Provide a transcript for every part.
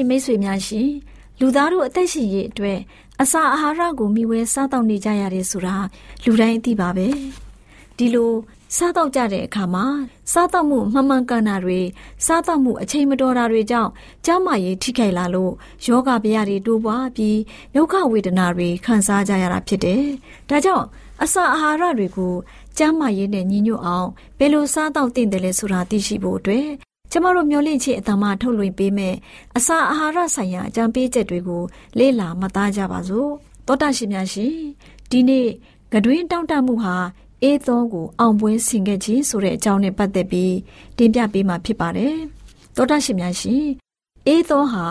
တော်တရှိမိတ်ဆွေများရှင်လူသားတို့အသက်ရှင်ရေးအတွက်အစာအာဟာရကိုမျှဝဲစားတောက်နေကြရတယ်ဆိုတာလူတိုင်းသိပါပဲဒီလိုစားတော့ကြတဲ့အခါမှာစားတော့မှုမှန်မှန်ကန်တာတွေစားတော့မှုအချိန်မတော်တာတွေကြောင့်ကျန်းမာရေးထိခိုက်လာလို့ယောဂဗျာတွေတိုးပွားပြီးဒုက္ခဝေဒနာတွေခံစားကြရတာဖြစ်တယ်။ဒါကြောင့်အစာအာဟာရတွေကိုကျန်းမာရေးနဲ့ညီညွတ်အောင်ဘယ်လိုစားတော့တင်တယ်လဲဆိုတာသိရှိဖို့အတွက် ကျမတို့မျှဝင့်ခြင်းအတမထုတ်လွှင့်ပေးမယ်အစာအာဟာရဆိုင်ရာအကြံပေးချက်တွေကိုလေ့လာမှတ်သားကြပါစို့တောတာရှင်များရှင်ဒီနေ့ကတွင်တောင့်တမှုဟာအေးသောကိုအောင်ပွဲဆင်ခဲ့ခြင်းဆိုတဲ့အကြောင်းနဲ့ပတ်သက်ပြီးတင်ပြပေးမှာဖြစ်ပါတယ်။သောတာရှင်များရှင်အေးသောဟာ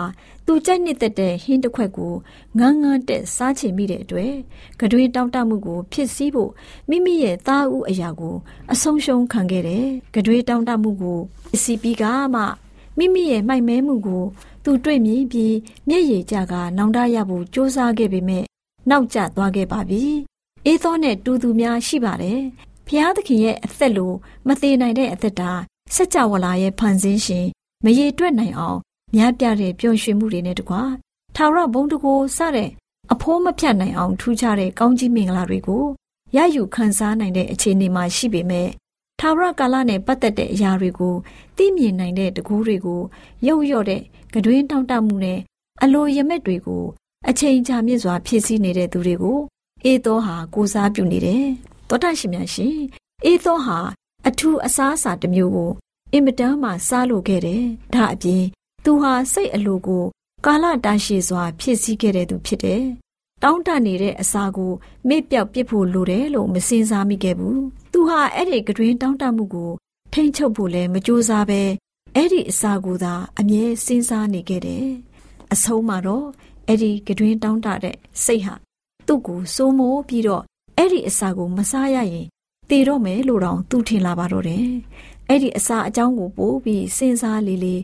သူကြိုက်နှစ်သက်တဲ့ဟင်းတစ်ခွက်ကိုငန်းငန်းတက်စားချင်မိတဲ့အတွက်ကတွေတောင့်တမှုကို ဖြစ်စည်းဖို့မိမိရဲ့သားဦးအရာကို အဆုံးရှုံးခံခဲ့တယ်။ကတွေတောင့်တမှုကိုအစီပြီးကမှမိမိရဲ့မိုက်မဲမှုကို သူတွေ့မြင်ပြီးမျက်ရည်ကျကနောင်တရဖို့စ조사ခဲ့ပေမဲ့နောက်ကျသွားခဲ့ပါပြီအေးသောနဲ့တူသူများရှိပါတယ်။ဖျားသခင်ရဲ့အသက်လိုမသေးနိုင်တဲ့အသက်တာစัจ java လာရဲ့ဖန်ဆင်းရှင်မရေတွက်နိုင်အောင် များပြတဲ့ပျော်ရွှင်မှုတွေနဲ့တကွာထာဝရဘုံတကိုစတဲ့အဖိုးမဖြတ်နိုင်အောင်ထူးခြားတဲ့ကောင်းကြီးမင်္ဂလာတွေကိုရယူခံစားနိုင်တဲ့အခြေအနေမှာရှိပေမဲ့ထာဝရကာလနဲ့ပတ်သက်တဲ့အရာတွေကိုသိမြင်နိုင်တဲ့တကူးတွေကိုရုပ်ရော့တဲ့ကတွင်တောင့်တမှုနဲ့အလိုရမက်တွေကိုအချိန်ကြာမြင့်စွာဖြစ်စည်းနေတဲ့သူတွေကိုအေသောဟာကိုစားပြုနေတယ်။သောတာရှင်များရှင်အေသောဟာအထူးအစားအစာတစ်မျိုးကိုအင်မတန်မှစားလို့ခဲ့တယ်။ဒါအပြင် သူဟာစိတ်အလိုကို ကာလတာရှည်စွာ ဖြစ်စည်းခဲ့တဲ့သူဖြစ်တယ်။တောင်းတနေတဲ့အစာကိုမေ့ပြောက်ပစ်ဖို့လိုတယ်လို့မစင်စားမိခဲ့ဘူး။သူဟာအဲ့ဒီကတွင်တောင်းတမှုကို ထိမ့်ချုပ်ဖို့လည်းမကြိုးစားပဲအဲ့ဒီအစာကိုသာအမြဲစဉ်းစားနေခဲ့တယ်။အဆုံးမှာတော့အဲ့ဒီကတွင်တောင်းတတဲ့စိတ်ဟာသူ့ကိုစိုးမိုးပြီးတော့အဲ့ဒီအစာကိုမစားရရင်တေတော့မယ်လို့တောင်သူထင်လာပါတော့တယ်။အဲ့ဒီအစာအကြောင်းကိုပို့ပြီးစဉ်းစားလေလေ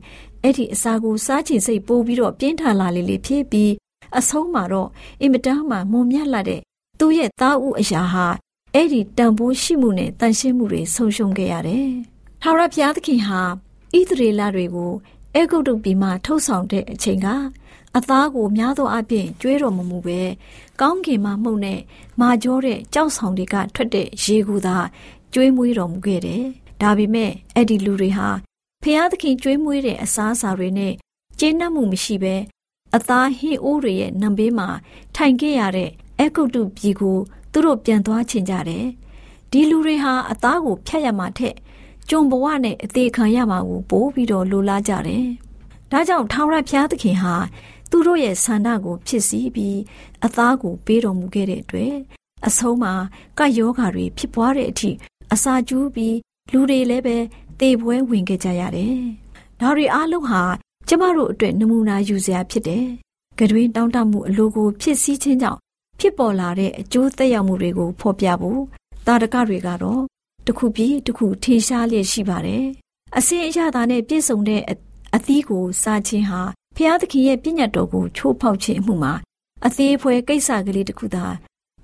အဲ့ဒီအစာကိုစားချင်စိတ်ပို့ပြီးတော့ပြင်းထန်လာလေလေဖြစ်ပြီးအဆုံးမှာတော့အင်မတန်မှမုံမြတ်လာတဲ့သူ့ရဲ့သားဥအရာဟာအဲ့ဒီတန်ဖိုးရှိမှုနဲ့တန်ရှင်းမှုတွေဆုံးရှုံးခဲ့ရတယ်။ထာဝရဘုရားသခင်ဟာဣသရေလတွေကိုအေဂုတ်တုပြည်မှထုတ်ဆောင်တဲ့အချိန်ကအသားကိုများသောအားဖြင့်ကျွေးတော်မမူပဲကောင်းကင်မှမှုန့်နဲ့မာကြောတဲ့ကြောက်ဆောင်တွေကထွက်တဲ့ရေကူသာကျွေးမွေးတော်မူခဲ့တယ်။ဒါပေမဲ့အဲ့ဒီလူတွေဟာ ဖျားသခင်ကျွေးမွေးတဲ့အစားအစာတွေနဲ့ကျဉ်းနှံ့မှုမရှိဘဲအသားဟင်းအိုးတွေရဲ့နံပေးမှာထိုင်ခဲ့ရတဲ့အကုတ်တုပြည်ကိုသူတို့ပြန်သွားချင်ကြတယ်။ဒီလူတွေဟာအသားကိုဖျက်ရမှာထက်ကြုံဘဝနဲ့အသေးခံရမှာကိုပိုးပြီးတော့လိုလားကြတယ်။ဒါကြောင့်ထာဝရဘုရားသခင်ဟာသူတို့ရဲ့ဆန္ဒကိုဖြစ်စီပြီးအသားကိုပေးတော်မူခဲ့တဲ့အတွက်အဆုံးမှာကယောဂါတွေဖြစ်ပွားတဲ့အထိအစာကျူးပြီးလူတွေလည်းပဲ သေပွဲဝင်ခဲ့ကြရတယ်။ဒါတွေအားလုံးဟာကျမတို့အတွက်နမူနာယူစရာဖြစ်တယ်။ကတွင်တောင်းတမှုအလိုကိုဖြစ်စည်းခြင်းကြောင့်ဖြစ်ပေါ်လာတဲ့အကျိုးသက်ရောက်မှုတွေကိုဖော်ပြဖို့တာရကတွေကတော့တခုပြီးတခုထင်ရှားလျက်ရှိပါတယ်။အစင်အရသာနဲ့ပြည့်စုံတဲ့အသီးကိုစားခြင်းဟာဖျားသခင်ရဲ့ပြည့်ညတ်တော်ကိုချိုးဖောက်ခြင်းအမှုမှာအသေးအဖွဲကိစ္စကလေးတစ်ခုသာ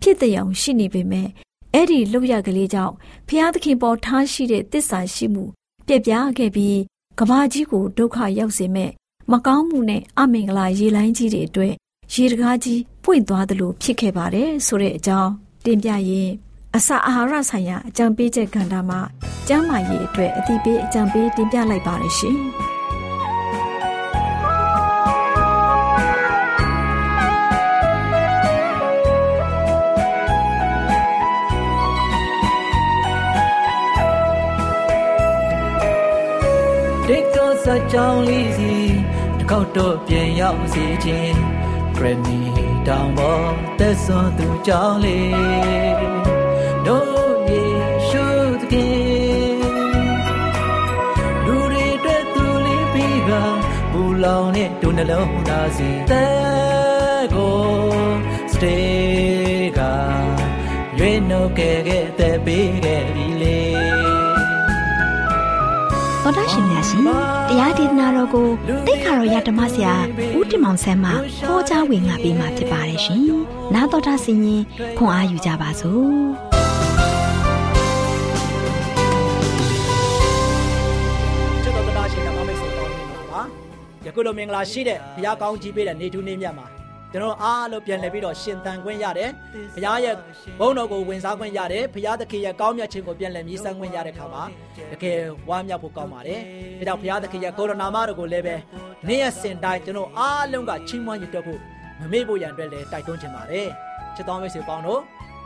ဖြစ်တဲ့အောင်ရှိနေပေမဲ့အဲ့ဒီလောက်ရကလေးကြောင့်ဖျားသခင်ပေါ်ထားရှိတဲ့တစ္ဆာရှိမှု ပြက်ပြားခဲ့ပြီးကဘာကြီးကိုဒုက္ခရောက်စေမဲ့မကောင်းမှုနဲ့အမင်္ဂလာရေလိုင်းကြီးတွေအတွက်ရေတကားကြီးပွင့်သွားသလိုဖြစ်ခဲ့ပါတယ်ဆိုတဲ့အကြောင်းတင်ပြရင်အစာအာဟာရဆိုင်ရာအကြံပေးချက်ကဏ္ဍမှာကျန်းမာရေးအတွက်အသိပေးအကြံပေးတင်ပြလိုက်ပါတယ်ရှင်။ ကြောင်းလေးစီတစ်ခေါက်တော့ပြန်ရောက်စေခြင်းဂရမီတောင်ပေါ်သက်စွန်သူကြောင်းလေးတို့ယေရှုသခင်လူတွေအတွက်သူလေးပြီးကဘူလောင်နဲ့ဒုနှလုံးသားစီတဲ့ကိုစတေးကရွေးနှုတ်ခဲ့ခဲ့တဲ့ပေးခဲ့ပြီလေ တော်တာရှင်များရှင်တရားဒေသနာတော်ကိုတိတ်ခါတော်ရဓမ္မဆရာဦးတင်မောင်ဆန်းမှဟောကြားဝင်ငါပေးมาဖြစ်ပါတယ်ရှင်။နားတော်တာဆင်ရင်ခွန်အားယူကြပါစို့။ချစ်တော်တရားရှင်ဓမ္မမိတ်ဆွေပေါင်းနေပါ။ယခုလိုမင်္ဂလာရှိတဲ့ဘုရားကောင်းကြီးပေးတဲ့နေထူးနေမြတ်မှာ ကျွန်တော်အားလုံးပြန်လည်ပြီးတော့ရှင်သန်ခွင့်ရတယ်ဘုရားရဲ့ဘုန်းတော်ကိုဝင်စားခွင့်ရတယ်ဘုရားသခင်ရဲ့ကောင်းမြတ်ခြင်းကိုပြန်လည်မြည်ဆန်းခွင့်ရတဲ့ခါမှာတကယ်ဝမ်းမြောက်ဖို့ကောင်းပါတယ်ဒါကြောင့်ဘုရားသခင်ရဲ့ကိုရိုနာမတော်ကိုလည်းပဲနေ့ရက်စဉ်တိုင်းကျွန်တော်အားလုံးကချီးမွမ်းရတဲ့ဖို့မမေ့ဖို့ရန်အတွက်လည်းတိုက်တွန်းချင်ပါတယ်ချစ်တော်မိတ်ဆွေပေါင်းတို့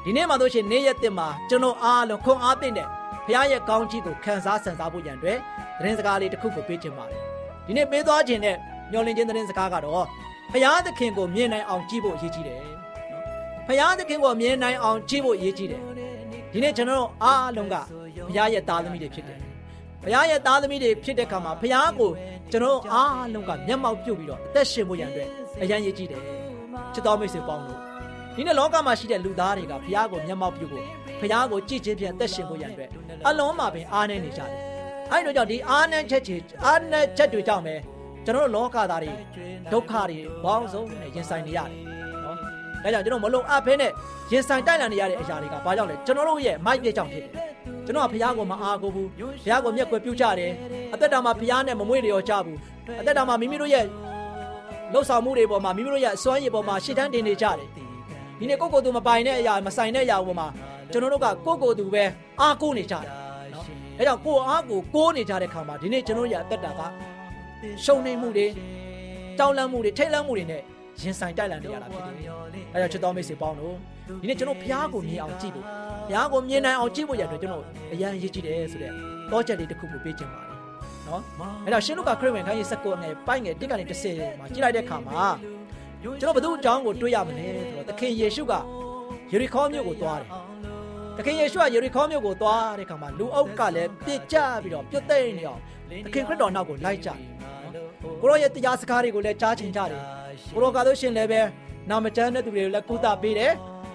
ဒီနေ့မှာတို့ရှင်နေ့ရက်တင်မှာကျွန်တော်အားလုံးခွန်အားသင့်တဲ့ဘုရားရဲ့ကောင်းကြီးကိုခံစားဆန်စားဖို့ရန်အတွက်သတင်းစကားလေးတစ်ခုကိုပေးချင်ပါတယ်ဒီနေ့ပေးသွားခြင်းနဲ့မျှော်လင့်ခြင်းသတင်းစကားကတော့ ဖရာသခင်ကိုမြင်နိုင်အောင်ကြည့်ဖို့အရေးကြီးတယ်နော်ဖရာသခင်ကိုမြင်နိုင်အောင်ကြည့်ဖို့အရေးကြီးတယ်ဒီနေ့ကျွန်တော်တို့အားလုံးကဖရာရဲ့သားသမီးတွေဖြစ်တယ်ဖရာရဲ့သားသမီးတွေဖြစ်တဲ့ခါမှာဖရာကိုကျွန်တော်အားလုံးကမျက်မှောက်ပြုတ်ပြီးတော့အသက်ရှင်ဖို့ရန်အတွက်အရန်ရည်ကြည့်တယ်ချစ်တော်မိတ်ဆွေပေါင်းလို့ဒီနေ့လောကမှာရှိတဲ့လူသားတွေကဖရာကိုမျက်မှောက်ပြုတ်ဖို့ဖရာကိုကြည့်ချင်းဖြင့်အသက်ရှင်ဖို့ရန်အတွက်အလုံးမှာပင်အားနေနေကြတယ်အဲ့တို့ကြောင့်ဒီအားနဲ့ချက်ချေအားနဲ့ချက်တွေကြောင့်ပဲ ကျွန်တော်တို့လောကသားတွေဒုက္ခတွေဘောင်းဆုံးနဲ့ရင်ဆိုင်နေရတယ်နော်ဒါကြောင့်ကျွန်တော်မလုံအပ်ဖဲနဲ့ရင်ဆိုင်တိုက်လာနေရတဲ့အရာတွေကဘာကြောင့်လဲကျွန်တော်တို့ရဲ့မိုက်ပြကြောင့်ဖြစ်တယ်ကျွန်တော်ကဘုရားကိုမအားကိုဘူးဘုရားကိုမျက်ကွယ်ပြုကြတယ်အသက်တာမှာဘုရားနဲ့မမွေ့လျော်ကြဘူးအသက်တာမှာမိမိတို့ရဲ့လှုပ်ဆောင်မှုတွေပေါ်မှာမိမိတို့ရဲ့အစွမ်းရည်ပေါ်မှာရှေ့တန်းတင်နေကြတယ်ဒီနေ့ကိုကိုသူမပိုင်တဲ့အရာမဆိုင်တဲ့အရာပေါ်မှာကျွန်တော်တို့ကကိုကိုသူပဲအားကိုးနေကြတယ်နော်အဲကြောင့်ကိုအားကိုကိုးနေကြတဲ့ခါမှာဒီနေ့ကျွန်တော်ရဲ့အသက်တာက ရှုံနေမှုတွေတောင်းလန့်မှုတွေထိတ်လန့်မှုတွေနဲ့ရင်ဆိုင်တိုက်လန့်နေရတာဖြစ်တယ်။အဲကြောင့်ချစ်တော်မိတ်ဆွေပေါင်းတို့ဒီနေ့ကျွန်တော်ဘုရားကိုမြင်အောင်ကြည့်ဖို့ဘုရားကိုမြင်နိုင်အောင်ကြည့်ဖို့ရတဲ့ကျွန်တော်အရန်ရည်ကြည့်တယ်ဆိုတဲ့တောချက်လေးတစ်ခုကိုပေးခြင်းပါတယ်။နော်။အဲကြောင့်ရှင်လုကာခရစ်ဝင်ခန်းကြီး19ငယ်ပိုင်းငယ်1ကနေ10မှာကြည့်လိုက်တဲ့အခါမှာကျွန်တော်ဘသူအကြောင်းကိုတွေးရမလဲဆိုတော့သခင်ယေရှုကယေရီခေါမြို့ကိုသွားတယ်။သခင်ယေရှုကယေရီခေါမြို့ကိုသွားတဲ့အခါမှာလူအုပ်ကလည်းပြစ်ကျပြီးတော့ပြုတ်သိမ့်နေအောင်သခင်ခရစ်တော်နောက်ကိုလိုက်ကြတယ် ကိုရောရဲ့တရားစကားတွေကိုလည်းကြားချင်ကြတယ်ကိုရောကလို့ရှင်လည်းပဲနာမကျန်းတဲ့သူတွေကိုလည်းကုသပေးတယ်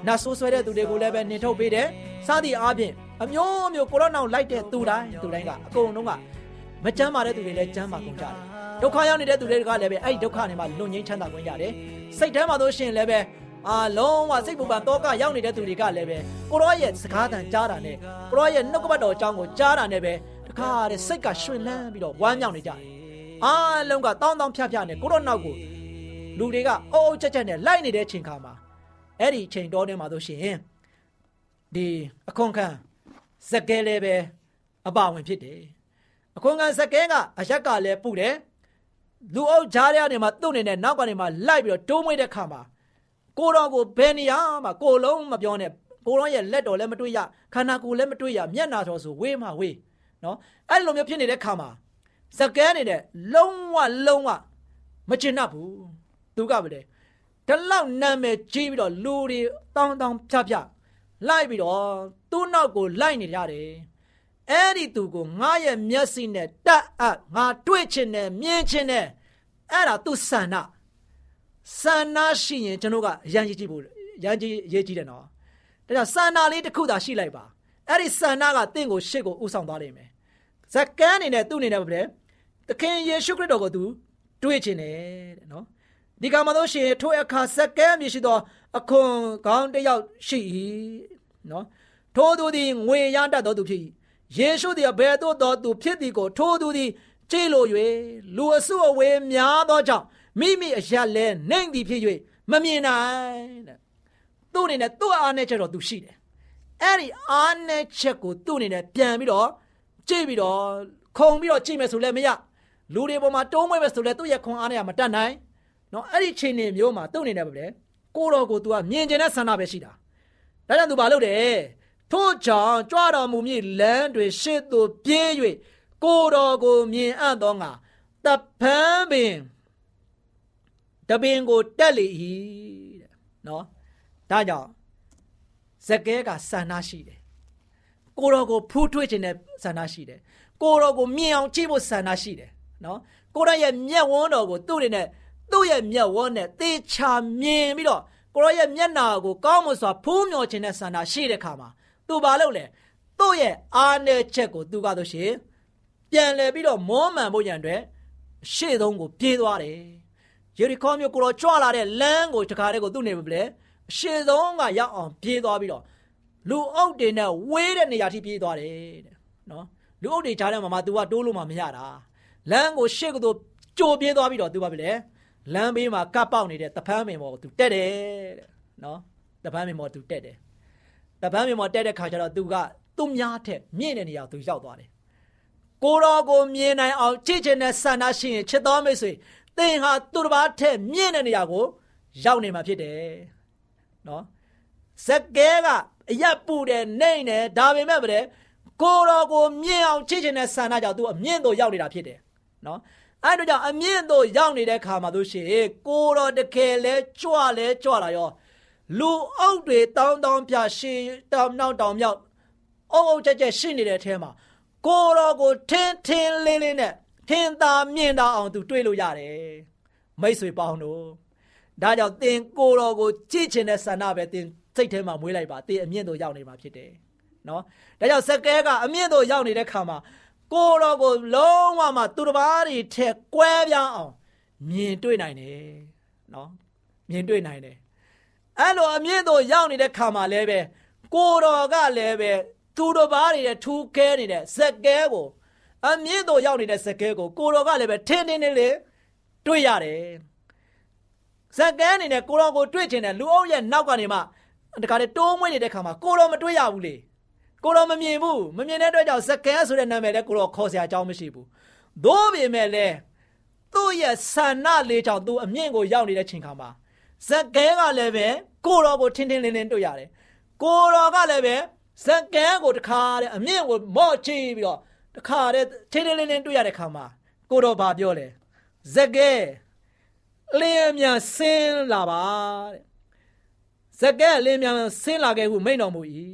နတ်ဆိုးဆွဲတဲ့သူတွေကိုလည်းပဲနှင်ထုတ်ပေးတယ်စသည်အားဖြင့်အမျိုးမျိုးကိုရောနောက်လိုက်တဲ့သူတိုင်းသူတိုင်းကအကုန်လုံးကမကျမ်းမာတဲ့သူတွေလည်းကျမ်းမာကုန်ကြတယ်ဒုက္ခရောက်နေတဲ့သူတွေကလည်းပဲအဲ့ဒီဒုက္ခတွေမှာလွတ်ငြိမ်းချမ်းသာခွင့်ရတယ်စိတ်ထဲမှာတို့ရှင်လည်းပဲအာလုံးဝစိတ်ပူပန်တော့ကရောက်နေတဲ့သူတွေကလည်းပဲကိုရောရဲ့စကားတန်ကြားတာနဲ့ကိုရောရဲ့နှုတ်ကပတ်တော်အကြောင်းကိုကြားတာနဲ့ပဲတခါတည်းစိတ်ကရွှင်လန်းပြီးတော့ဝမ်းမြောက်နေကြတယ် အားလုံးကတောင်းတောင်းဖြဖြနဲ့ကိုရောနောက်ကိုလူတွေကအုပ်အုပ်ချက်ချက်နဲ့လိုက်နေတဲ့ချိန်ခါမှာအဲ့ဒီချိန်တော်ထဲမှာဆိုရှင်ဒီအခွန်ခံဇက်ကဲလည်းပဲအပါဝင်ဖြစ်တယ်အခွန်ခံဇက်ကဲကအရက်ကလည်းပူတယ်လူအုပ်ကြားရနေမှာသူ့အနေနဲ့နောက်ကနေမှလိုက်ပြီးတော့တိုးမွေးတဲ့ခါမှာကိုတော်ကိုဘယ်နေရာမှာကိုလုံးမပြောနဲ့ကိုတော်ရဲ့လက်တော်လည်းမတွေ့ရခန္ဓာကိုယ်လည်းမတွေ့ရမျက်နာတော်ဆိုဝေးမှဝေးနော်အဲ့လိုမျိုးဖြစ်နေတဲ့ခါမှာ ဇကဲနေတဲ့လုံးဝလုံးဝမချင်တတ်ဘူးသူကပဲလေဒီလောက်နာမည်ကြီးပြီးတော့လူတွေတောင်းတောင်းဖြဖြလိုက်ပြီးတော့သူ့နောက်ကိုလိုက်နေကြတယ်အဲ့ဒီသူကိုငါရဲ့မျက်စိနဲ့တက်အပ်ငါတွေ့ချင်တယ်မြင်ချင်တယ်အဲ့ဒါသူဆန္ဒဆန္ဒရှိရင်ကျွန်တော်ကအရန်ကြီးကြည့်ဖို့ရန်ကြီးရေးကြည့်တယ်နော်ဒါကြောင့်ဆန္ဒလေးတစ်ခုသာရှိလိုက်ပါအဲ့ဒီဆန္ဒကတင့်ကိုရှေ့ကိုဥဆောင်သွားလိမ့်မယ်ဇကန်းအနေနဲ့သူ့အနေနဲ့ပဲ သခင်ယေရှုခရစ်တော်ကိုသူတွေ့ချင်တယ်တဲ့နော်ဒီကမှာတော့ရှင်ထိုအခါဇကန်းမြရှိသောအခွန်ကောင်းတစ်ယောက်ရှိ၏နော်ထိုသူသည်ငွေရတတ်တော်သူဖြစ်၏ယေရှုသည်ဘယ်သို့သောသူဖြစ်သည်ကိုထိုသူသည်ကြည်လို၍လူအစုအဝေးများသောကြောင့်မိမိအရက်လဲနှိမ့်သည်ဖြစ်၍မမြင်နိုင်တဲ့သူ့အနေနဲ့သူ့အားနဲ့ချက်တော့သူရှိတယ်အဲ့ဒီအားနဲ့ချက်ကိုသူ့အနေနဲ့ပြန်ပြီးတော့ကြည့်ပြီးတော့ခုံပြီးတော့ကြည့်မယ်ဆိုလည်းမရ လူတွေပေါ်မှာတုံးမွေးမယ်ဆိုလည်းသူ့ရဲ့ခွန်အားနဲ့မတတ်နိုင်နော်အဲ့ဒီချိန်နေမျိုးမှာသူ့အနေနဲ့ပဲလေကိုတော်ကို तू ကမြင်ကျင်တဲ့ဆန္ဒပဲရှိတာဒါကြောင့် तू ဘာလုပ်တယ်ထို့ကြောင့်ကြွတော်မူမည်လမ်းတွေရှေ့သို့ပြေး၍ကိုတော်ကိုမြင်အပ်သောငါတပန်းပင်တပင်ကိုတက်လေ၏တဲ့နော်ဒါကြောင့်ဇကဲကဆန္ဒရှိတယ်ကိုတော်ကိုဖူးထွေးခြင်းနဲ့ဆန္ဒရှိတယ်ကိုတော်ကိုမြင်အောင်ကြည့်ဖို့ဆန္ဒရှိတယ် နော်ကိုတော်ရဲ့မျက်ဝန်းတော်ကိုသူ့အနေနဲ့သူ့ရဲ့မျက်ဝန်းနဲ့သေချာမြင်ပြီးတော့ကိုရောရဲ့မျက်နာကိုကောင်းမွန်စွာဖူးမြော်ခြင်းနဲ့ဆန္ဒရှိတဲ့ခါမှာသူဘာလုပ်လဲသူ့ရဲ့အားနည်းချက်ကိုသူကဆိုရှင်ပြန်လဲပြီးတော့မောမှန်ဖို့ရန်အတွက်ရှေ့ဆုံးကိုပြေးသွားတယ်ယေရီခေါမြို့ကိုတော့ကြွလာတဲ့လမ်းကိုတခါတည်းကိုသူ့နေမလဲအရှေ့ဆုံးကရောက်အောင်ပြေးသွားပြီးတော့လူအုပ်တွေနဲ့ဝေးတဲ့နေရာထိပြေးသွားတယ်တဲ့နော်လူအုပ်တွေကြားထဲမှာမှ तू ကတိုးလို့မှမရတာ လမ်းကိုရှေ့ကသို့ကြိုပြေးသွားပြီးတော့သူဘာဖြစ်လဲလမ်းဘေးမှာကပ်ပေါက်နေတဲ့တပန်းပင်ပေါ်ကိုသူတက်တယ်တဲ့နော်တပန်းပင်ပေါ်သူတက်တယ်တပန်းပင်ပေါ်တက်တဲ့ခါကျတော့သူကသူ့များထက်မြင့်တဲ့နေရာကိုသူရောက်သွားတယ်ကိုတော်ကိုမြင်နိုင်အောင်ကြည့်ချင်တဲ့ဆန္ဒရှိရင်ချစ်တော်မိတ်ဆွေသင်ဟာသူတစ်ပါးထက်မြင့်တဲ့နေရာကိုရောက်နေမှာဖြစ်တယ်နော်ဇက်ကဲကအရက်ပူတယ်နှိမ့်တယ်ဒါပေမဲ့ဗတဲ့ကိုတော်ကိုမြင်အောင်ကြည့်ချင်တဲ့ဆန္ဒကြောင့်သူအမြင့်တို့ရောက်နေတာဖြစ်တယ် နော်အဲ့တို့ကြောင့်အမြင့်တို့ရောက်နေတဲ့ခါမှာတို့ရှိရင်ကိုတော်တကယ်လဲကြွလဲကြွလာရောလူအုပ်တွေတောင်းတောင်းပြရှေတောင်းနောက်တောင်းမြောက်အုပ်အုပ်ကြက်ကြက်ရှိနေတဲ့အထဲမှာကိုတော်ကိုထင်းထင်းလင်းလင်းနဲ့ထင်းသာမြင့်တာအောင်သူတွေးလို့ရတယ်မိတ်ဆွေပေါင်းတို့ဒါကြောင့်သင်ကိုတော်ကိုကြည့်ချင်တဲ့ဆန္ဒပဲသင်စိတ်ထဲမှာမွေးလိုက်ပါသင်အမြင့်တို့ရောက်နေမှာဖြစ်တယ်နော်ဒါကြောင့်စကဲကအမြင့်တို့ရောက်နေတဲ့ခါမှာ ကိုတော်ကိုလုံးဝမှသူတစ်ပါးတွေထက်ကွဲပြားအောင်မြင်တွေ့နိုင်တယ်နော်မြင်တွေ့နိုင်တယ်အဲ့လိုအမြင့်တို့ရောက်နေတဲ့ခါမှာလည်းပဲကိုတော်ကလည်းပဲသူတစ်ပါးတွေထူးခဲနေတဲ့စက်ကဲကိုအမြင့်တို့ရောက်နေတဲ့စက်ကဲကိုကိုတော်ကလည်းပဲထင်းထင်းလေးလေးတွေ့ရတယ်စက်ကဲအနေနဲ့ကိုတော်ကိုတွေ့ချင်တယ်လူအုပ်ရဲ့နောက်ကနေမှတခါတည်းတိုးမွေးနေတဲ့ခါမှာကိုတော်မတွေ့ရဘူးလေ ကိုတော်မမြင်ဘူးမမြင်တဲ့အတွက်ကြောင့်ဇကဲဆိုတဲ့နာမည်လည်းကိုတော်ခေါ်စရာအကြောင်းမရှိဘူးသို့ပေမဲ့လည်းသူ့ရဲ့ဆန္ဒလေးကြောင့်သူအမြင့်ကိုရောက်နေတဲ့ချိန်ခါမှာဇကဲကလည်းပဲကိုတော်ကိုထင်းထင်းလင်းလင်းတွေ့ရတယ်ကိုတော်ကလည်းပဲဇကဲကိုတခါတဲ့အမြင့်ကိုမော့ချပြီးတော့တခါတဲ့ထင်းထင်းလင်းလင်းတွေ့ရတဲ့ခါမှာကိုတော်ဘာပြောလဲဇကဲလင်းမြန်ဆင်းလာပါတဲ့ဇကဲလင်းမြန်ဆင်းလာခဲ့ဟုမိန့်တော်မူ၏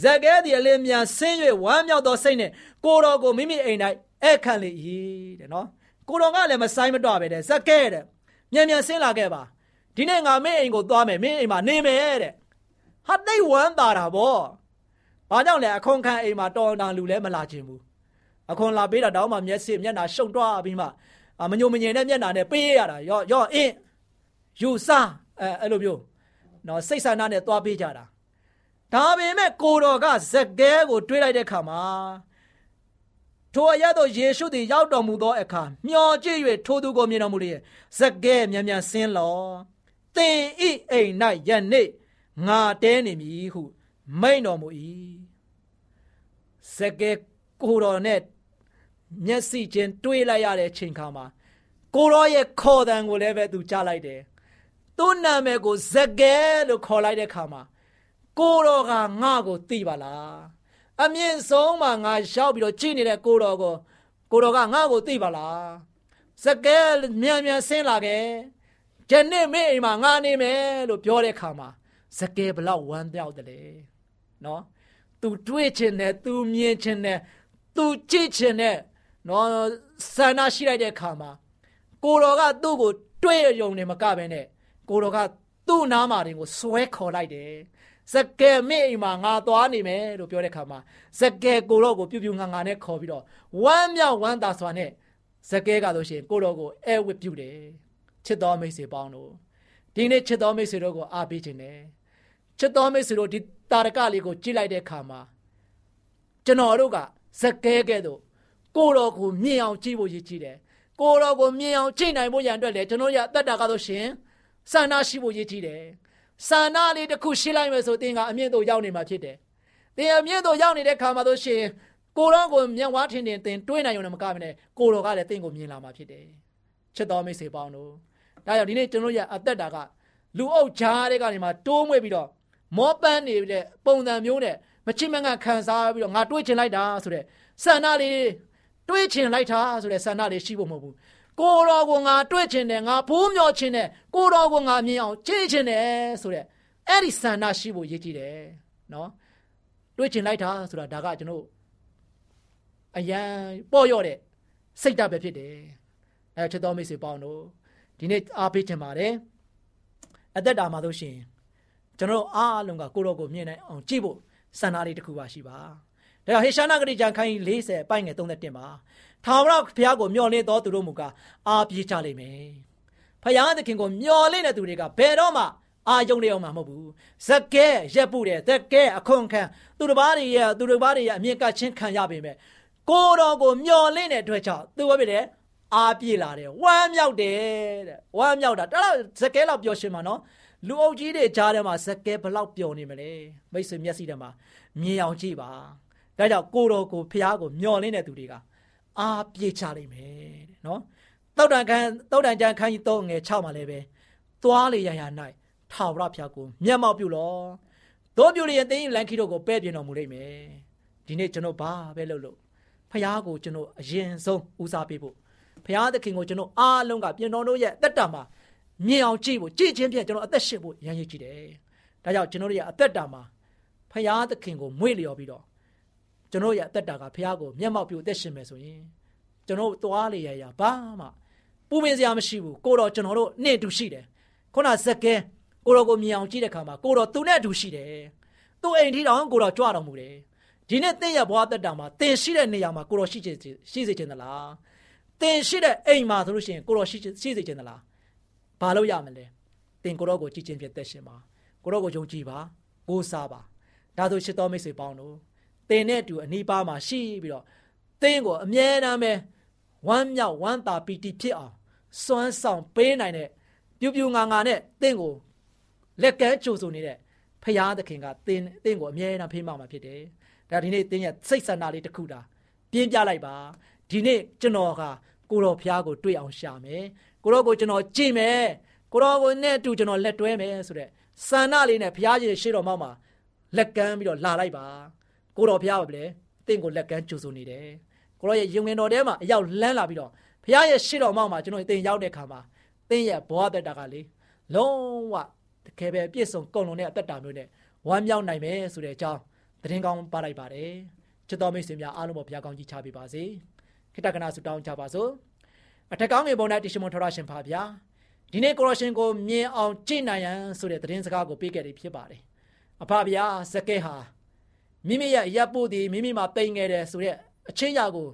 ဇက်ကဲသည်အလင်းမြန်ဆင်း၍ဝမ်းမြောက်သောစိတ်နှင့်ကိုတော်ကိုမိမိအိမ်၌အဲ့ခံလေ၏တဲ့နော်ကိုတော်ကလည်းမဆိုင်မတော့ပဲတဲ့ဇက်ကဲတဲ့မြန်မြန်ဆင်းလာခဲ့ပါဒီနေ့ငါမင်းအိမ်ကိုသွားမယ်မင်းအိမ်မှာနေမယ်တဲ့ဟာတိတ်ဝမ်းသာတာဗောဘာကြောင့်လဲအခွန်ခံအိမ်မှာတော်တန်လူလည်းမလာခြင်းဘူးအခွန်လာပေးတာတောင်းမှမျက်စိမျက်နှာရှုံတွားပြီးမှမညိုမငြင်တဲ့မျက်နှာနဲ့ပေးရတာရော့ရော့အင်းယူစားအဲအဲ့လိုမျိုးနော်စိတ်ဆန္ဒနဲ့သွားပေးကြတာ ဒါပေမဲ့ကိုတော်ကဇက်ကဲကိုတွေးလိုက်တဲ့အခါမှာထိုအရသောယေရှုသည်ရောက်တော်မူသောအခါမျောကြည့်၍ထိုသူကိုမြင်တော်မူလျက်ဇက်ကဲမြန်မြန်ဆင်းလောသင်ဤအိမ်၌ယနေ့ငါတဲနေမည်ဟုမိန်တော်မူ၏ဇက်ကဲကိုတော်နဲ့မျက်စိချင်းတွေးလိုက်ရတဲ့အချိန်ခါမှာကိုရောရဲ့ခေါ်တန်ကိုလည်းပဲသူကြားလိုက်တယ်သူ့နာမည်ကိုဇက်ကဲလို့ခေါ်လိုက်တဲ့ခါမှာ ကိုတော်ကငါ့ကိုသိပါလားအမြင့်ဆုံးမှာငါရောက်ပြီးတော့ကြည့်နေတဲ့ကိုတော်ကိုကိုတော်ကငါ့ကိုသိပါလားစကဲမြန်မြန်ဆင်းလာခဲ့ဂျန်နဲ့မေအိမ်မှာငါနေမယ်လို့ပြောတဲ့ခါမှာစကဲဘလောက်ဝမ်းပြောက်တယ်လေနော်သူတွေးချင်တယ်သူမြင်ချင်တယ်သူကြည့်ချင်တယ်နော်ဆန္ဒရှိလိုက်တဲ့ခါမှာကိုတော်ကသူ့ကိုတွေးရုံနဲ့မကဘဲနဲ့ကိုတော်ကသူ့နားမှာတွေကိုဆွဲခေါ်လိုက်တယ် ဇကဲမိအိမ်မှာငါသွားနေမယ်လို့ပြောတဲ့ခါမှာဇကဲကိုတော့ကိုပြူပြူငါငါနဲ့ခေါ်ပြီးတော့ဝမ်းမြောက်ဝမ်းသာစွာနဲ့ဇကဲကဆိုရှင်ကိုတော့ကိုအဲဝစ်ပြုတယ်ချစ်တော်မိတ်ဆွေပေါင်းတို့ဒီနေ့ချစ်တော်မိတ်ဆွေတို့ကိုအားပေးခြင်းနဲ့ချစ်တော်မိတ်ဆွေတို့ဒီတာရကလေးကိုကြည့်လိုက်တဲ့ခါမှာကျွန်တော်တို့ကဇကဲကဲ့သို့ကိုတော်ကိုမြင်အောင်ကြည့်ဖို့ရည်ကြည်တယ်ကိုတော်ကိုမြင်အောင်ကြည့်နိုင်ဖို့ရန်အတွက်လေကျွန်တော်ရအသက်တာကားလို့ရှင်စာနာရှိဖို့ရည်ကြည်တယ် စာနာလေးတစ်ခုရှင်းလိုက်မယ်ဆိုတင်ကအမြင့်တို့ရောက်နေမှာဖြစ်တယ်တင်အမြင့်တို့ရောက်နေတဲ့ခါမှာဆိုရှင်ကိုတော်ကိုမျက်ဝါးထင်ထင်တင်တွေးနိုင်ရုံနဲ့မကဘဲနဲ့ကိုတော်ကလည်းတင်ကိုမြင်လာမှာဖြစ်တယ်ချစ်တော်မိတ်ဆွေပေါင်းတို့ဒါကြောင့်ဒီနေ့ကျွန်တော်ရအသက်တာကလူအုပ်ကြားတဲ့ကနေမှတိုးမွေ့ပြီးတော့မောပန်းနေတဲ့ပုံစံမျိုးနဲ့မချစ်မငတ်ခံစားပြီးတော့ငါတွေးချင်လိုက်တာဆိုတဲ့ဆန္ဒလေးတွေးချင်လိုက်တာဆိုတဲ့ဆန္ဒလေးရှိဖို့မဟုတ်ဘူး ကိုတော်ကိုငါတွေးချင်တယ်ငါဖိုးမြော်ချင်တယ်ကိုတော်ကိုငါမြင်အောင်ကြည့်ချင်တယ်ဆိုတဲ့အဲ့ဒီဆန္ဒရှိဖို့ရည်ကြည်တယ်နော်တွေးချင်လိုက်တာဆိုတာဒါကကျွန်တော်အရန်ပေါ့ရော့တဲ့စိတ်ဓာတ်ပဲဖြစ်တယ်အဲချစ်တော်မိတ်ဆွေပေါင်းတို့ဒီနေ့အားပေးချင်ပါတယ်အသက်တာမှာဆိုရှင်ကျွန်တော်အားလုံးကကိုတော်ကိုမြင်နိုင်အောင်ကြည့်ဖို့ဆန္ဒလေးတစ်ခုပါရှိပါ ဒါကြောင့်ဟေရှာနာဂရိကျမ်းခိုင်း40အပိုင်းငယ်31မှာထာဝရဘုရားကိုမျှော်လင့်တော်သူတို့မူကားအားပြေးကြလိမ့်မယ်။ဘုရားသခင်ကိုမျှော်လင့်တဲ့သူတွေကဘယ်တော့မှအာယုံနေအောင်မှာမဟုတ်ဘူး။ဇက်ကဲရက်ပုတယ်ဇက်ကဲအခွန်ခံသူတစ်ပါးတွေရဲ့သူတစ်ပါးတွေရဲ့အမြင့်ကချင်းခံရပေမဲ့ကိုတော်ကိုမျှော်လင့်တဲ့အတွက်ကြောင့်သူဘာဖြစ်လဲအားပြေးလာတယ်ဝမ်းမြောက်တယ်တဲ့ဝမ်းမြောက်တာတော်ဇက်ကဲလောက်ပျော်ရွှင်မှာနော်လူအုပ်ကြီးတွေကြားထဲမှာဇက်ကဲဘလောက်ပျော်နေမလဲမိတ်ဆွေမျက်စိထဲမှာမြင်အောင်ကြည့်ပါ ဒါကြောင့်ကိုတော်ကိုဖះကိုမျောလင်းတဲ့သူတွေကအားပြေချလိမ့်မယ်တဲ့နော်တောက်တန်ခန်းတောက်တန်ကျန်ခန်းကြီးတော့ငယ်6မှာလည်းပဲသွားလေရရ၌ထာဝရဖះကိုမျက်မှောက်ပြုလောတို့ပြုလျင်တင်းလန်ခီတို့ကိုပဲ့ပြင်တော်မူလိမ့်မယ်ဒီနေ့ကျွန်တော်ဘာပဲလုပ်လို့ဖះကိုကျွန်တော်အရင်ဆုံးဦးစားပေးဖို့ဖះသခင်ကိုကျွန်တော်အားလုံးကပြင်တော်တို့ရဲ့အသက်တာမှာမြင်အောင်ကြည့်ဖို့ကြည့်ချင်းဖြင့်ကျွန်တော်အသက်ရှင်ဖို့ရန်ရည်ကြည့်တယ်ဒါကြောင့်ကျွန်တော်တို့ရဲ့အသက်တာမှာဖះသခင်ကိုမွေ့လျော်ပြီးတော့ ကျွန်တော်ရဲ့အသက်တာကဖះကိုမျက်မှောက်ပြုအသက်ရှင်မယ်ဆိုရင်ကျွန်တော်သွားလေရရဘာမှပူပင်စရာမရှိဘူးကိုတော်ကျွန်တော်တို့နဲ့တူရှိတယ်ခုနဇက်ကဲကိုတော်ကိုမြင်အောင်ကြည့်တဲ့ခါမှာကိုတော်သူနဲ့အတူရှိတယ်သူ့အိမ်ထီတောင်ကိုတော်ကြွတော်မူတယ်ဒီနေ့တင့်ရဲ့ဘဝတက်တာမှာတင်ရှိတဲ့နေရာမှာကိုတော်ရှိချင်ရှိစေချင်သလားတင်ရှိတဲ့အိမ်မှာဆိုလို့ရှိရင်ကိုတော်ရှိရှိစေချင်သလားဘာလို့ရမလဲတင်ကိုတော်ကိုကြည်ချင်းပြသက်ရှင်ပါကိုတော်ကိုယုံကြည်ပါကိုးစားပါဒါဆိုရှစ်တော်မိတ်ဆွေပေါင်းတို့ တင်နဲ့အတူအနီးပါးမှာရှိပြီးတော့တင်းကိုအမြဲတမ်းပဲဝမ်းမြောက်ဝမ်းသာပီတိဖြစ်အောင်စွမ်းဆောင်ပေးနိုင်တဲ့ပြူပြူငါငါနဲ့တင်းကိုလက်ကမ်းကြိုဆိုနေတဲ့ဖရာသခင်ကတင်းတင်းကိုအမြဲတမ်းဖေးမှမှာဖြစ်တယ်။ဒါဒီနေ့တင်းရဲ့စိတ်ဆန္ဒလေးတစ်ခုတာပြင်းပြလိုက်ပါ။ဒီနေ့ကျွန်တော်ကကိုတော်ဖရာကိုတွေ့အောင်ရှာမယ်။ကိုတော်ကိုကျွန်တော်ကြည့်မယ်။ကိုတော်ကိုနဲ့အတူကျွန်တော်လက်တွဲမယ်ဆိုတဲ့ဆန္ဒလေးနဲ့ဖရာကြီးရှေ့တော်မှောက်မှာလက်ကမ်းပြီးတော့လာလိုက်ပါ။ ကိုတော်ဘုရားပါဗျလေတင့်ကိုလက်ကမ်းကြိုဆိုနေတယ်ကိုတော်ရဲ့ယုံငင်တော်ထဲမှာအရောက်လန်းလာပြီးတော့ဘုရားရဲ့ရှေ့တော်မောက်မှာကျွန်တော်တင်ရောက်တဲ့ခါမှာတင်းရဲ့ဘဝတက်တာကလေလုံးဝတကယ်ပဲပြည့်စုံကုန်လုံးတဲ့အသက်တာမျိုးနဲ့ဝမ်းမြောက်နိုင်မယ်ဆိုတဲ့အကြောင်းသတင်းကောင်းပါလိုက်ပါတယ်ချစ်တော်မိတ်ဆွေများအားလုံးပေါ်ဘုရားကောင်းကြီးချပေးပါစေခိတ္တကနာဆုတောင်းကြပါစို့အထက်ကောင်းငယ်ပေါ်၌တရှိမွန်ထောရရှင်ပါဗျာဒီနေ့ကိုရရှင်ကိုမြင်အောင်ကြည့်နိုင်ရန်ဆိုတဲ့သတင်းစကားကိုပေးခဲ့ပြီးဖြစ်ပါတယ်အဖဗျာဇကဲဟာ မိမိရဲ့ရပ်ဖို့ဒီမိမိမှာတိမ်ငယ်တယ်ဆိုတဲ့အချင်းရာကို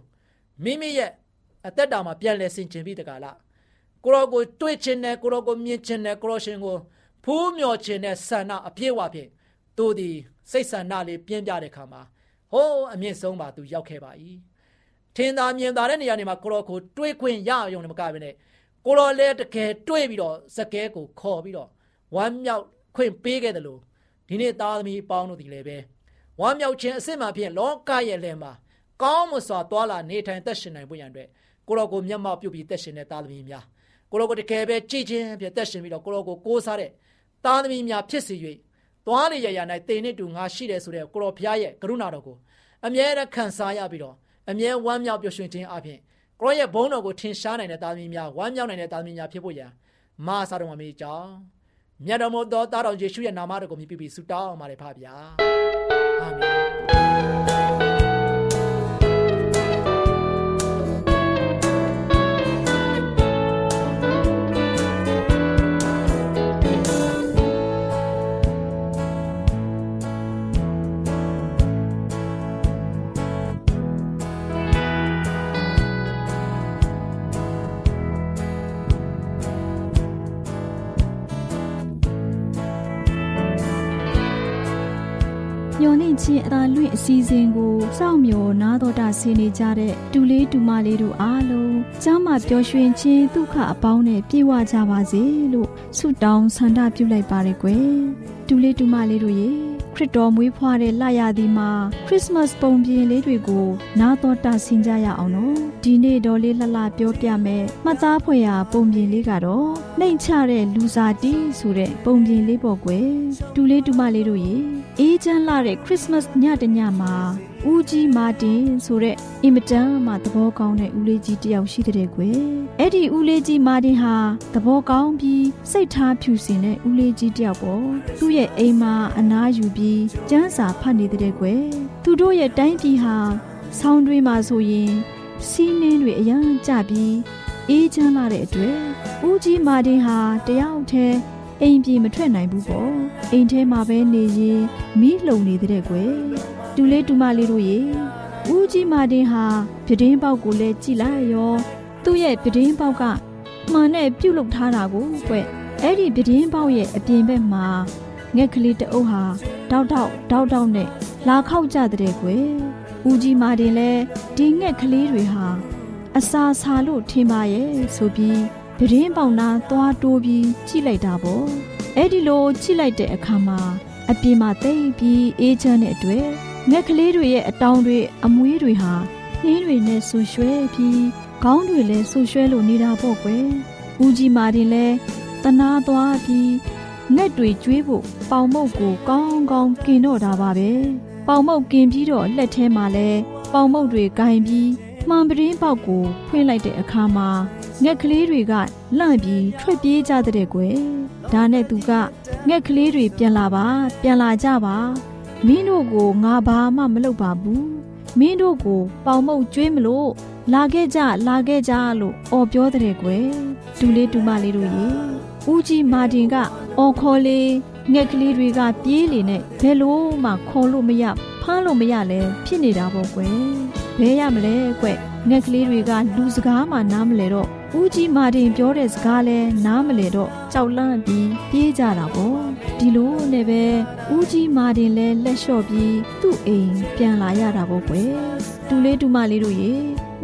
မိမိရဲ့အသက်တာမှာပြန်လဲဆင်ခြင်ပြီးတကားလားကိုရောကိုတွေးချင်တယ်ကိုရောကိုမြင်ချင်တယ်ကိုရောရှင်ကိုဖိုးမြော်ခြင်းနဲ့ဆန္ဒအပြည့်အဝဖြင့်သူဒီစိတ်ဆန္ဒလေးပြင်းပြတဲ့ခါမှာဟိုးအမြင့်ဆုံးပါသူရောက်ခဲ့ပါ၏ထင်သာမြင်သာတဲ့နေရာတွေမှာကိုရောကိုတွေးခွင့်ရအောင်လည်းမကဘဲနဲ့ကိုရောလည်းတကယ်တွေးပြီးတော့စကဲကိုခေါ်ပြီးတော့ဝမ်းမြောက်ခွင့်ပေးခဲ့တယ်လို့ဒီနေ့သားသမီးပေါင်းတို့ဒီလည်းပဲ ဝမ်းမြောက်ခြင်းအစစ်မှဖြင့်လောကရဲ့လယ်မှာကောင်းမစွာသွာလာနေထိုင်သက်ရှင်နိုင်ဖို့ရန်အတွက်ကိုရောကိုမျက်မှောက်ပြုပြီးသက်ရှင်တဲ့သားသမီးများကိုရောကိုတကယ်ပဲကြည်ချင်းပြသက်ရှင်ပြီးတော့ကိုရောကိုကိုးစားတဲ့သားသမီးများဖြစ်စေ၍သွားနေရရ၌တေနဲ့တူငါရှိတယ်ဆိုတဲ့ကိုရောဘုရားရဲ့ကရုဏာတော်ကိုအမြဲတမ်းခံစားရပြီးတော့အမြဲဝမ်းမြောက်ပျော်ရွှင်ခြင်းအပြင်ကိုရောရဲ့ဘုန်းတော်ကိုထင်ရှားနိုင်တဲ့သားသမီးများဝမ်းမြောက်နိုင်တဲ့သားသမီးများဖြစ်ဖို့ရန်မဆာတော်မှာမိကြောင်းမြတ်တော်မူသောသားတော်ယေရှုရဲ့နာမတော်ကိုမြည်ပြီးဆုတောင်းပါတယ်ဖပါဗျာ အာ င်းအသာလွင့်အစီအစဉ်ကိုစောင့်မျှော်နားတော်တာဆင်းနေကြတဲ့တူလေးတူမလေးတို့အားလုံးကျမ်းမာပျော်ရွှင်ခြင်းဒုက္ခအပေါင်းနဲ့ပြည့်ဝကြပါစေလို့ဆုတောင်းဆန္ဒပြုလိုက်ပါရယ်ကွယ်တူလေးတူမလေးတို့ရေ ခရစ်တော်မွေးဖွားတဲ့လရသည်မှာခရစ်စမတ်ပုံပြင်လေးတွေကိုနားတော်တာဆင်ကြရအောင်နော်ဒီနေ့တော်လေးလှလှပြောပြမယ်မှတ်သားဖွယ်ရာပုံပြင်လေးကတော့နှိမ်ချတဲ့လူစားတီးဆိုတဲ့ပုံပြင်လေးပေါ့ကွယ်တူလေးတူမလေးတို့ရေအေးချမ်းလာတဲ့ခရစ်စမတ်ညတညမှာ ဦးကြီးမာတင်ဆိုတဲ့အင်မတန်မှသဘောကောင်းတဲ့ဦးလေးကြီးတယောက်ရှိတဲ့ကွယ်အဲ့ဒီဦးလေးကြီးမာတင်ဟာသဘောကောင်းပြီးစိတ်ထားဖြူစင်တဲ့ဦးလေးကြီးတယောက်ပေါ့သူ့ရဲ့အိမ်မှာအနားယူပြီးကျန်းစာဖတ်နေတဲ့ကွယ်သူတို့ရဲ့တိုင်းပြည်ဟာဆောင်းတွင်းမှာဆိုရင်စီးနှင်းတွေအရန်ကြပြီးအေးချမ်းလာတဲ့အတွက်ဦးကြီးမာတင်ဟာတယောက်တည်းအိမ်ပြေမထွက်နိုင်ဘူးပေါ့အိမ်ထဲမှာပဲနေရင်မီးလှုံနေတဲ့ကွယ် တူလေးတူမလေးတို့ရေဦးကြီးမာတင်ဟာပြတင်းပေါက်ကိုလည်းကြည်လိုက်ရောသူ့ရဲ့ပြတင်းပေါက်ကမှန်နဲ့ပြုတ်လုထားတာကိုကွအဲ့ဒီပြတင်းပေါက်ရဲ့အပြင်ဘက်မှာငှက်ကလေးတအုပ်ဟာတောက်တောက်တောက်တောက်နဲ့လာခောက်ကြတဲ့ကွယ်ဦးကြီးမာတင်လည်းဒီငှက်ကလေးတွေဟာအစာစာလို့ထင်ပါရဲ့ဆိုပြီးပရင်းပေါင်နာသွားတိုးပြီးကြည့်လိုက်တာပေါ့အဲ့ဒီလိုကြည့်လိုက်တဲ့အခါမှာအပြင်မှာတိတ်ပြီးအေးချမ်းတဲ့အတွက် ငှက်ကလေးတွေရဲ့အတောင်တွေအမွေးတွေဟာနှင်းတွေနဲ့ဆူရွှဲပြီးခေါင်းတွေလည်းဆူရွှဲလို့နေတာပေါ့ကွယ်ဦးကြီးမာတင်လည်းတနာသွားပြီးငှက်တွေကျွေးဖို့ပေါင်မုတ်ကိုကောင်းကောင်းกินတော့တာပါပဲပေါင်မုတ်กินပြီးတော့လက်ထဲမှာလဲပေါင်မုတ်တွေကင်ပြီးမှန်ပရင်းပေါက်ကိုဖွင့်လိုက်တဲ့အခါမှာငှက်ကလေးတွေကလန့်ပြီးထွက်ပြေးကြတဲ့ကွယ်ဒါနဲ့သူကငှက်ကလေးတွေပြန်လာပါပြန်လာကြပါ မင်းတို့ကိုငါဘာမှမလုပ်ပါဘူးမင်းတို့ကိုပေါင်မုတ်ကျွေးမလို့လာခဲ့ကြလာခဲ့ကြလို့အော်ပြောတဲ့ကွယ်ဒူလေးဒူမလေးတို့ရေဦးကြီးမာတင်ကအော်ခေါ်လေးငှက်ကလေးတွေကပြေးလေနဲ့ဘယ်လို့မှခေါ်လို့မရဖမ်းလို့မရလဲဖြစ်နေတာပေါ့ကွယ်ဘဲရမလဲကွ ငှက်ကလေးတွေကလူစကားမှနားမလဲတော့ဦးကြီးမာတင်ပြောတဲ့စကားလဲနားမလဲတော့ကြောက်လန့်ပြီးပြေးကြတာပေါ့ဒီလိုနဲ့ပဲဦးကြီးမာတင်လဲလက်လျှော့ပြီးသူ့အိမ်ပြန်လာရတာပေါ့ကွယ်တူလေးတူမလေးတို့ရေ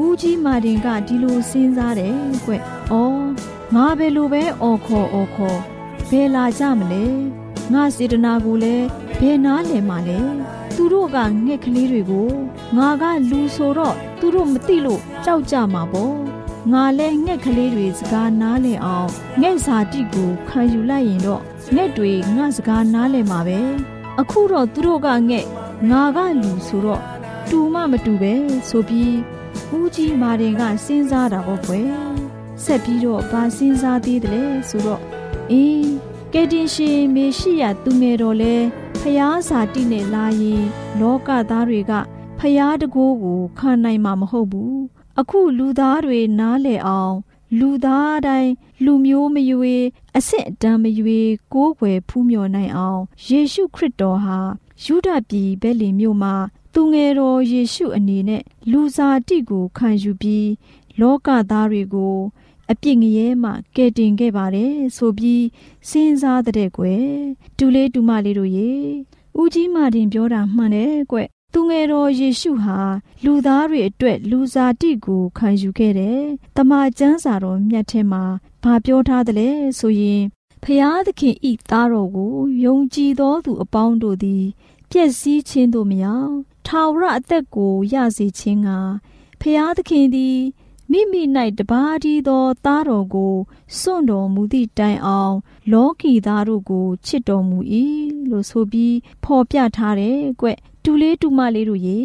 ဦးကြီးမာတင်ကဒီလိုစဉ်းစားတယ်ကွ။အော်ငါဘယ်လိုပဲအော်ခေါ်အော်ခေါ်ဘယ်လာကြမလဲ ငါစေတနာကိုလည်းဘယ်နားလည်မှာလဲသူတို့ကငှက်ကလေးတွေကိုငါကလူဆိုတော့သူတို့မသိလို့ကြောက်ကြမှာပေါ့ငါလဲငှက်ကလေးတွေစကားနားလည်အောင်ငှက်စာတိကိုခံယူလိုက်ရင်တော့ငှက်တွေငါစကားနားလည်မှာပဲအခုတော့သူတို့ကငှက်ငါကလူဆိုတော့တူမမတူပဲဆိုပြီးဦးကြီးမာတင်ကစဉ်းစားတာပေါ့ကွယ်ဆက်ပြီးတော့ဗာစဉ်းစားသေးတယ်လေဆိုတော့အေး ကယ်တင်ရှင်မေရှိယသူငယ်တော်လဲဖျားစာတိနဲ့လာရင် လောကသားတွေကဖျားတကိုးကိုခံနိုင်မှာမဟုတ်ဘူးအခုလူသားတွေနားလည်အောင် လူသားတိုင်းလူမျိုးမရွေအစ်စ်အတန်းမရွေကိုးကွယ်ဖူးမြော်နိုင်အောင်ယေရှုခရစ်တော်ဟာယူဒပြည်ဘဲလင်မြို့မှာသူငယ်တော်ယေရှုအနေနဲ့လူစားတိကိုခံယူပြီးလောကသားတွေကို အပြစ်ငရဲမှကယ်တင်ခဲ့ပါတယ်ဆိုပြီးစဉ်းစားတဲ့ကွယ်တူလေးတူမလေးတို့ရေဦးကြီးမာတင်ပြောတာမှန်တယ်ကွသူငယ်တော်ယေရှုဟာလူသားတွေအတွက်လူစားတိကိုခံယူခဲ့တယ်။တမန်ကျမ်းစာတော်မြတ်ထဲမှာဘာပြောထားသလဲဆိုရင်ဖျားသခင်ဤသားတော်ကိုယုံကြည်သောသူအပေါင်းတို့သည်ပျက်စီးခြင်းတို့မရောက်ထာဝရအသက်ကိုရစေခြင်းကဖျားသခင်သည် မိမိ၌တပါးတည်းသောသားတော်ကိုစွန့်တော်မူသည့်တိုင်အောင် လောကီသားတို့ကိုချစ်တော်မူ၏လို့ဆိုပြီးဖော်ပြထားတယ်ကွတူလေးတူမလေးတို့ရေ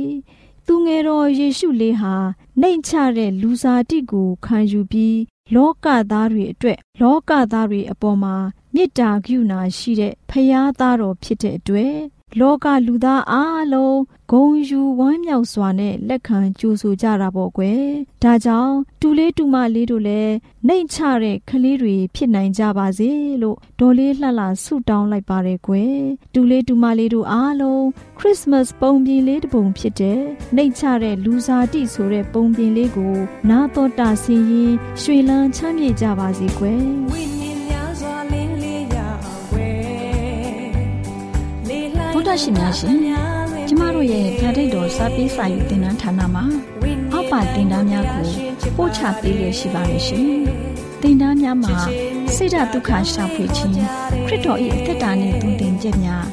သူငယ်တော်ယေရှုလေးဟာနှိမ်ချတဲ့လူစားတိကိုခံယူပြီးလောကသားတွေအတွက်လောကသားတွေအပေါ်မှာမေတ္တာကရုဏာရှိတဲ့ဖရာသားတော်ဖြစ်တဲ့အတွက် လောကလူသားအားလုံးဂုံယူဝမ်းမြောက်စွာနဲ့လက်ခံကြိုဆိုကြတာပေါ့ကွယ်ဒါကြောင့်တူလေးတူမလေးတို့လည်းနှိမ်ချတဲ့ကလေးတွေဖြစ်နိုင်ကြပါစေလို့ဒေါ်လေးလှလှဆုတောင်းလိုက်ပါတယ်ကွယ်တူလေးတူမလေးတို့အားလုံးခရစ်စမတ်ပုံပြင်လေးတစ်ပုံဖြစ်တဲ့နှိမ်ချတဲ့လူစားတိဆိုတဲ့ပုံပြင်လေးကို နာတော်တာဆင်းရင်ရွှေလန်းချမ်းမြေ့ကြပါစေကွယ် ဒ္ဓရှင်များရှင်ကျမတို့ရဲ့ဗျာဒိတ်တော်စာပေးစာယူတင်နန်းဌာနမှာအောက်ပါတင်ဒားများကိုပို့ချပေးရရှိပါမယ်ရှင်တင်ဒားများမှာဆိဒ္ဓတုခရှာဖွေခြင်းခရစ်တော်၏အသက်တာနှင့်တုန်တင်ကြများ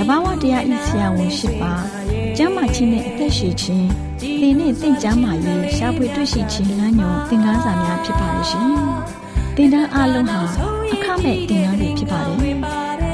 တဘာဝတရားဤဆရာဝန်ရှိပါကျမ်းမာခြင်းနဲ့အသက်ရှိခြင်းသင်နဲ့သင်ကျမ်းမာရေးရှာဖွေတွေ့ရှိခြင်းလမ်းညွန်သင်ခန်းစာများဖြစ်ပါလိမ့်ရှင်တင်ဒားအလုံးဟာအခမဲ့တင်ဒားတွေဖြစ်ပါတယ်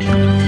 ကျွန်ု